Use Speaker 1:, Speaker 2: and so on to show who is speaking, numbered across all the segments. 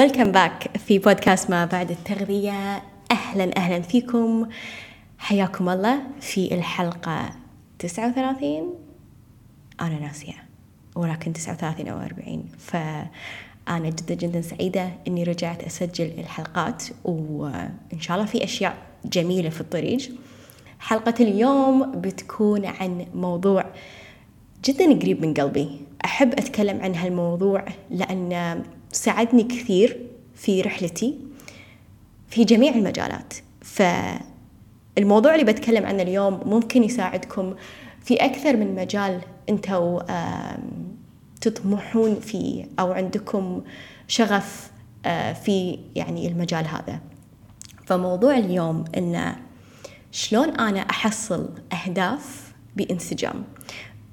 Speaker 1: ويلكم باك في بودكاست ما بعد التغذية. أهلا أهلا فيكم. حياكم الله في الحلقة 39 أنا ناسية. ولكن 39 أو 40 فأنا جدا جدا سعيدة إني رجعت أسجل الحلقات. وإن شاء الله في أشياء جميلة في الطريق. حلقة اليوم بتكون عن موضوع جدا قريب من قلبي. أحب أتكلم عن هالموضوع لأن ساعدني كثير في رحلتي في جميع المجالات. فالموضوع اللي بتكلم عنه اليوم ممكن يساعدكم في أكثر من مجال أنتوا تطمحون فيه أو عندكم شغف في يعني المجال هذا. فموضوع اليوم إنه شلون أنا أحصل أهداف بانسجام.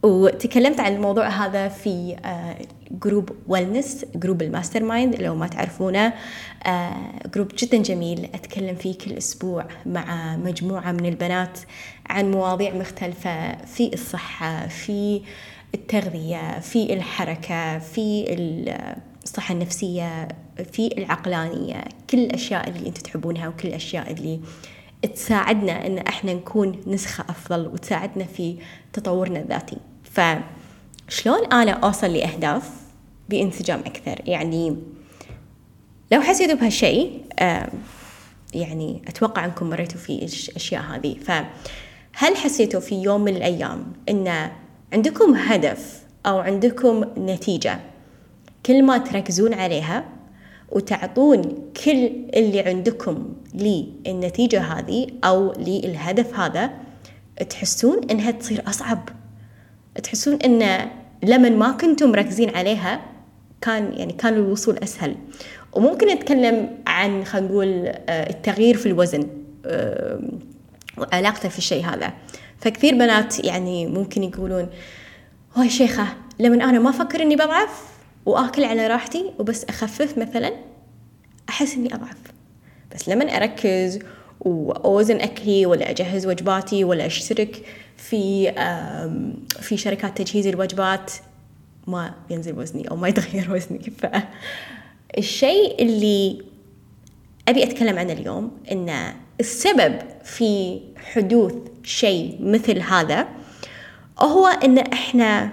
Speaker 1: وتكلمت عن الموضوع هذا في group wellness group ال mastermind لو ما تعرفونه. group جدا جميل. أتكلم فيه كل أسبوع مع مجموعة من البنات عن مواضيع مختلفة في الصحة في التغذية في الحركة في الصحة النفسية في العقلانية كل الأشياء اللي أنتم تحبونها وكل الأشياء اللي تساعدنا إن إحنا نكون نسخة أفضل وتساعدنا في تطورنا الذاتي. فشلون أنا أوصل لأهداف بانسجام أكثر؟ يعني لو حسيتوا بهالشيء يعني أتوقع أنكم مريتوا في الاشياء هذه. فهل حسيتوا في يوم من الأيام إن عندكم هدف أو عندكم نتيجة كل ما تركزون عليها وتعطون كل اللي عندكم للنتيجة هذه أو للهدف هذا تحسون إنها تصير أصعب. تحسون إن لما ما كنتم مركزين عليها كان يعني كان الوصول أسهل. وممكن نتكلم عن خلينا نقول التغيير في الوزن وعلاقته في الشيء هذا. فكثير بنات يعني ممكن يقولون هاي شيخة لما أنا ما أفكر إني بضعف؟ وآكل على راحتي وبس أخفف مثلا أحس إني أضعف. بس لما أركز وأوزن أكلي ولا أجهز وجباتي ولا أشترك في في شركات تجهيز الوجبات ما ينزل وزني أو ما يتغير وزني. فالشيء اللي أبي أتكلم عنه اليوم إن السبب في حدوث شيء مثل هذا هو إن إحنا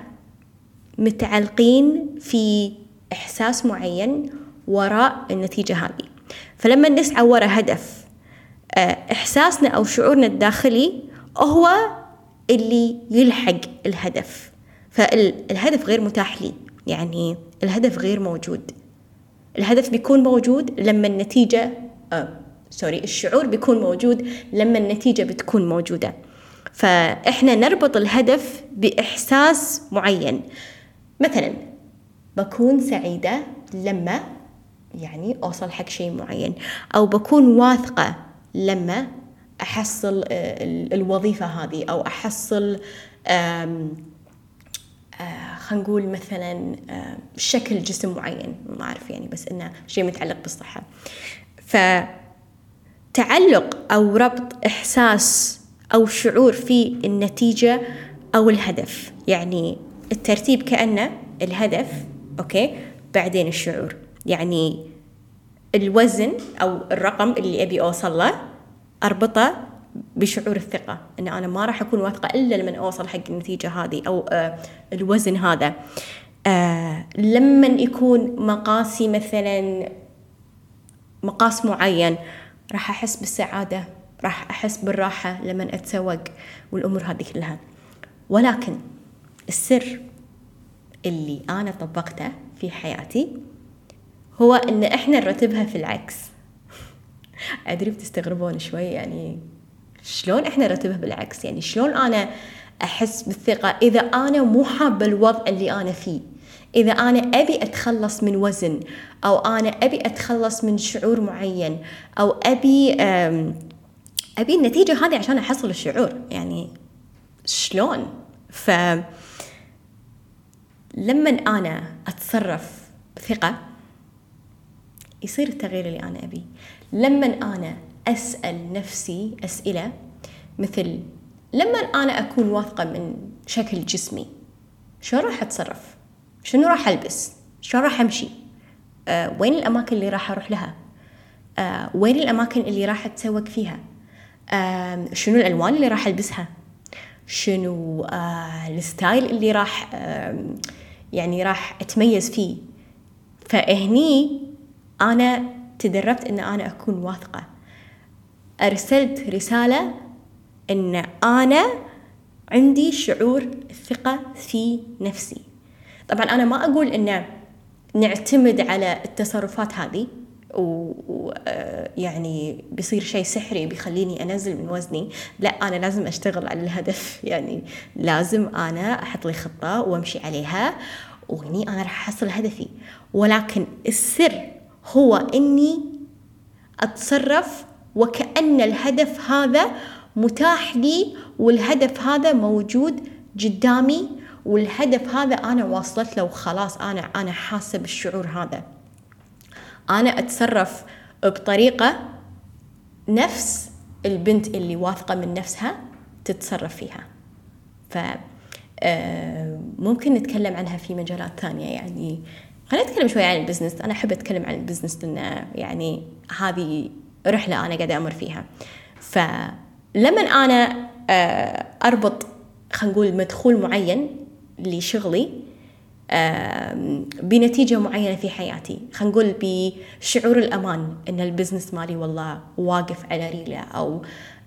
Speaker 1: متعلقين في إحساس معين وراء النتيجة هذه. فلما نسعى وراء هدف إحساسنا أو شعورنا الداخلي هو اللي يلحق الهدف. فالهدف غير متاح لي يعني الهدف غير موجود. الهدف بيكون موجود لما النتيجة آه سوري الشعور بيكون موجود لما النتيجة بتكون موجودة. فإحنا نربط الهدف بإحساس معين. مثلا بكون سعيدة لما يعني أوصل حق شيء معين أو بكون واثقة لما أحصل الوظيفة هذه أو أحصل خلينا نقول مثلا شكل جسم معين ما أعرف يعني بس إنه شيء متعلق بالصحة. فتعلق أو ربط إحساس أو شعور في النتيجة أو الهدف يعني الترتيب كأنه الهدف أوكي؟ بعدين الشعور. يعني الوزن أو الرقم اللي أبي أوصل له أربطه بشعور الثقة. أن أنا ما راح أكون واثقة إلا لما أوصل حق النتيجة هذه أو آه الوزن هذا. آه لما يكون مقاسي مثلا مقاس معين راح أحس بالسعادة راح أحس بالراحة لما أتسوق والأمور هذه كلها. ولكن السر اللي أنا طبقته في حياتي هو إن إحنا نرتبها في العكس. أدري بتستغربون شوي يعني شلون إحنا نرتبها بالعكس؟ يعني شلون أنا أحس بالثقة إذا أنا مو حابة الوضع اللي أنا فيه؟ إذا أنا أبي أتخلص من وزن أو أنا أبي أتخلص من شعور معين أو أبي أبي النتيجة هذه عشان أحصل الشعور. يعني شلون؟ ف لما أنا أتصرف بثقة يصير التغيير اللي أنا أبيه لما أنا أسأل نفسي أسئلة مثل لما أنا أكون واثقة من شكل جسمي شو راح أتصرف؟ شنو راح ألبس؟ شو راح أمشي؟ آه وين الأماكن اللي راح أروح لها آه وين الأماكن اللي راح أتسوق فيها آه شنو الألوان اللي راح ألبسها شنو آه الستايل اللي راح آه يعني راح أتميز فيه. فهني أنا تدربت أن أنا أكون واثقة. أرسلت رسالة أن أنا عندي شعور الثقة في نفسي. طبعا أنا ما أقول أن نعتمد على التصرفات هذه. ويعني آه، بيصير شيء سحري بيخليني أنزل من وزني. لا أنا لازم أشتغل على الهدف. يعني لازم أنا أحط لي خطة وأمشي عليها وهني أنا راح أحصل هدفي. ولكن السر هو إني أتصرف وكأن الهدف هذا متاح لي والهدف هذا موجود قدامي والهدف هذا أنا واصلت له وخلاص أنا أنا حاسة بالشعور هذا. أنا أتصرف بطريقة نفس البنت اللي واثقة من نفسها تتصرف فيها. ف آه، ممكن نتكلم عنها في مجالات ثانية يعني. خلينا نتكلم شوي عن ال business. أنا أحب أتكلم عن ال business لأن يعني هذه رحلة أنا قاعدة أمر فيها. فلما أنا آه، أربط خلينا نقول مدخول معين لشغلي بنتيجة معينة في حياتي. خلينا نقول بشعور الأمان إن ال business مالي والله واقف على ريله أو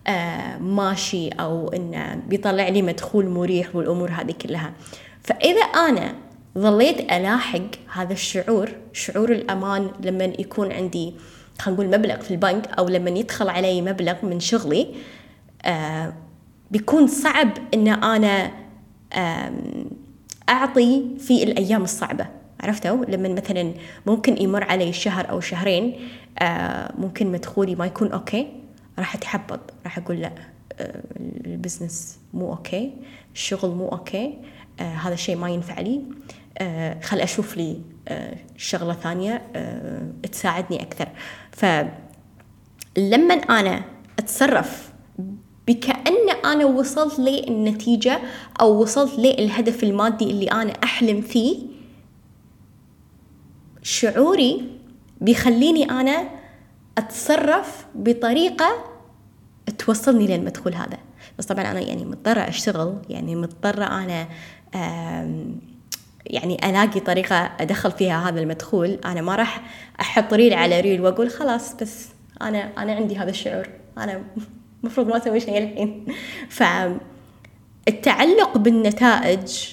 Speaker 1: آه، ماشي أو إنه بيطلع لي مدخول مريح والأمور هذه كلها. فإذا أنا ظليت ألاحق هذا الشعور شعور الأمان لما يكون عندي خلينا نقول مبلغ في البنك أو لما يدخل علي مبلغ من شغلي آه بيكون صعب إن أنا أعطي في الأيام الصعبة. عرفتوا؟ لما مثلا ممكن يمر علي شهر أو شهرين آه ممكن مدخولي ما يكون okay راح أتحبط. راح أقول لا آه ال business مو okay الشغل مو okay آه هذا الشيء ما ينفع لي. آه خل أشوف لي آه شغلة ثانية آه تساعدني أكثر. فلما أنا أتصرف أنا وصلت للنتيجة أو وصلت للهدف المادي اللي أنا أحلم فيه. شعوري بيخليني أنا أتصرف بطريقة توصلني للمدخول هذا. بس طبعا أنا يعني مضطرة أشتغل يعني مضطرة أنا يعني ألاقي طريقة أدخل فيها هذا المدخول. أنا ما راح أحط ريل على ريل وأقول خلاص بس أنا أنا عندي هذا الشعور. أنا المفروض ما أسوي شيء الحين. فالتعلق بالنتائج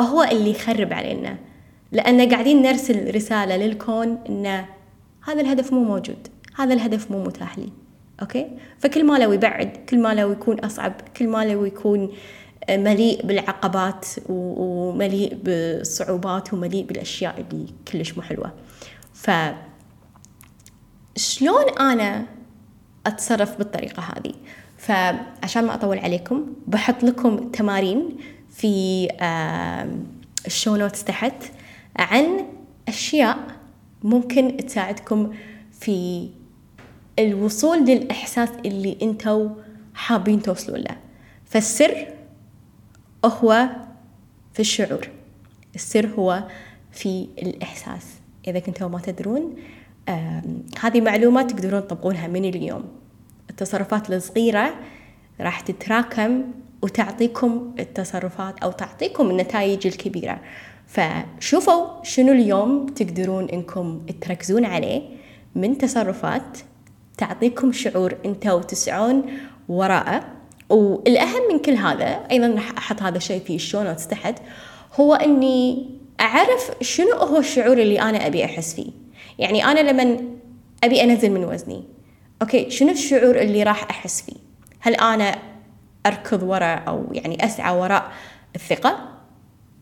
Speaker 1: هو اللي يخرب علينا. لأن قاعدين نرسل رسالة للكون إن هذا الهدف مو موجود هذا الهدف مو متاح لي. أوكي؟ فكل ما لو يبعد كل ما لو يكون أصعب كل ما لو يكون مليء بالعقبات ومليء بالصعوبات ومليء بالأشياء اللي كلش مو حلوة. ف شلون أنا أتصرف بالطريقة هذه. فعشان ما أطول عليكم بحط لكم تمارين في ال show notes تحت عن أشياء ممكن تساعدكم في الوصول للإحساس اللي أنتوا حابين توصلوا له. فالسر هو في الشعور. السر هو في الإحساس. إذا كنتوا ما تدرون هذه معلومات تقدرون تطبقونها من اليوم. التصرفات الصغيرة راح تتراكم وتعطيكم التصرفات أو تعطيكم النتائج الكبيرة. فشوفوا شنو اليوم تقدرون إنكم تركزون عليه. من تصرفات تعطيكم شعور أنتوا تسعون وراءه. والأهم من كل هذا أيضا راح أحط هذا الشيء في ال show notes تحت هو إني أعرف شنو هو الشعور اللي أنا أبي أحس فيه. يعني أنا لما أبي أنزل من وزني. أوكي شنو الشعور اللي راح أحس فيه؟ هل أنا أركض وراء أو يعني أسعى وراء الثقة؟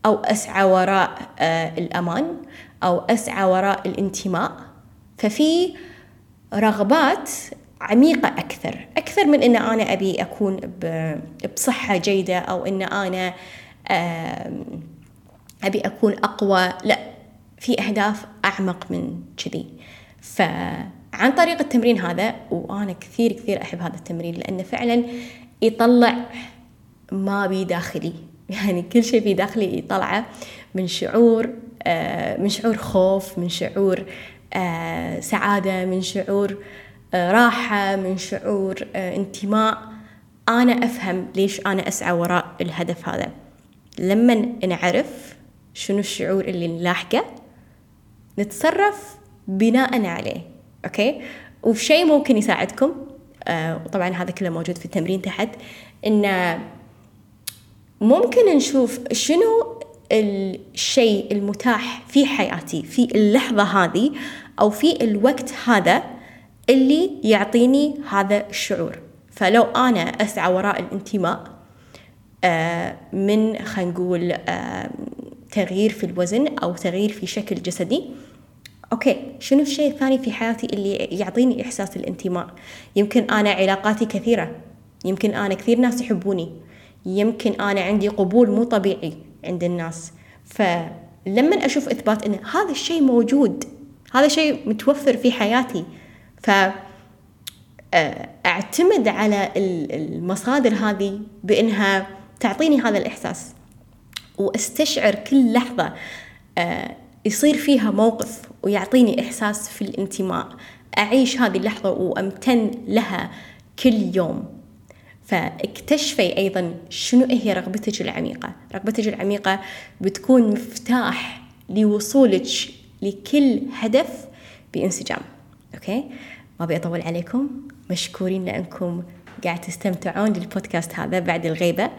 Speaker 1: أو أسعى وراء آه الأمان؟ أو أسعى وراء الانتماء؟ ففي رغبات عميقة أكثر. أكثر من أن أنا أبي أكون بصحة جيدة أو أن أنا أبي أكون أقوى. لا في أهداف أعمق من كذي. فعن طريق التمرين هذا وأنا كثير كثير أحب هذا التمرين لأنه فعلا يطلع ما بي داخلي يعني كل شيء في داخلي يطلعه من شعور آه، من شعور خوف من شعور آه، سعادة من شعور آه، راحة من شعور انتماء. أنا أفهم ليش أنا أسعى وراء الهدف هذا. لما نعرف شنو الشعور اللي نلاحقه نتصرف بناء عليه أوكي؟ وفي شيء ممكن يساعدكم وطبعا هذا كله موجود في التمرين تحت إن ممكن نشوف شنو الشيء المتاح في حياتي في اللحظة هذه أو في الوقت هذا اللي يعطيني هذا الشعور. فلو أنا أسعى وراء الانتماء آه، من خلينا نقول آه، تغيير في الوزن أو تغيير في شكل جسدي أوكي شنو الشيء الثاني في حياتي اللي يعطيني إحساس الانتماء؟ يمكن أنا علاقاتي كثيرة يمكن أنا كثير ناس يحبوني يمكن أنا عندي قبول مو طبيعي عند الناس. فلما أشوف إثبات أن هذا الشيء موجود هذا شيء متوفر في حياتي ف آه، أعتمد على المصادر هذه بإنها تعطيني هذا الإحساس. وأستشعر كل لحظة آه، يصير فيها موقف. ويعطيني إحساس في الانتماء. أعيش هذه اللحظة وأمتن لها كل يوم. فاكتشفي أيضا شنو هي رغبتك العميقة. رغبتك العميقة بتكون مفتاح لوصولك لكل هدف بإنسجام. Okay؟ ما أبي أطول عليكم. مشكورين لأنكم قاعد تستمعون بالبودكاست هذا بعد الغيبة.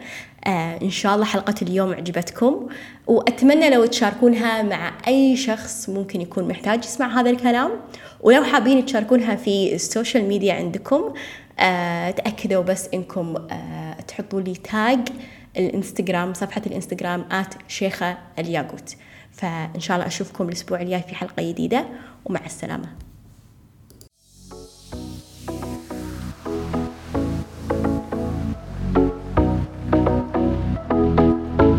Speaker 1: آه إن شاء الله حلقة اليوم عجبتكم وأتمنى لو تشاركونها مع أي شخص ممكن يكون محتاج يسمع هذا الكلام. ولو حابين تشاركونها في ال social media عندكم آه تأكدوا بس إنكم آه تحطوا لي tag الإنستغرام صفحة الإنستغرام آت شيخة الياقوت. فإن شاء الله أشوفكم الأسبوع الجاي في حلقة جديدة ومع السلامة.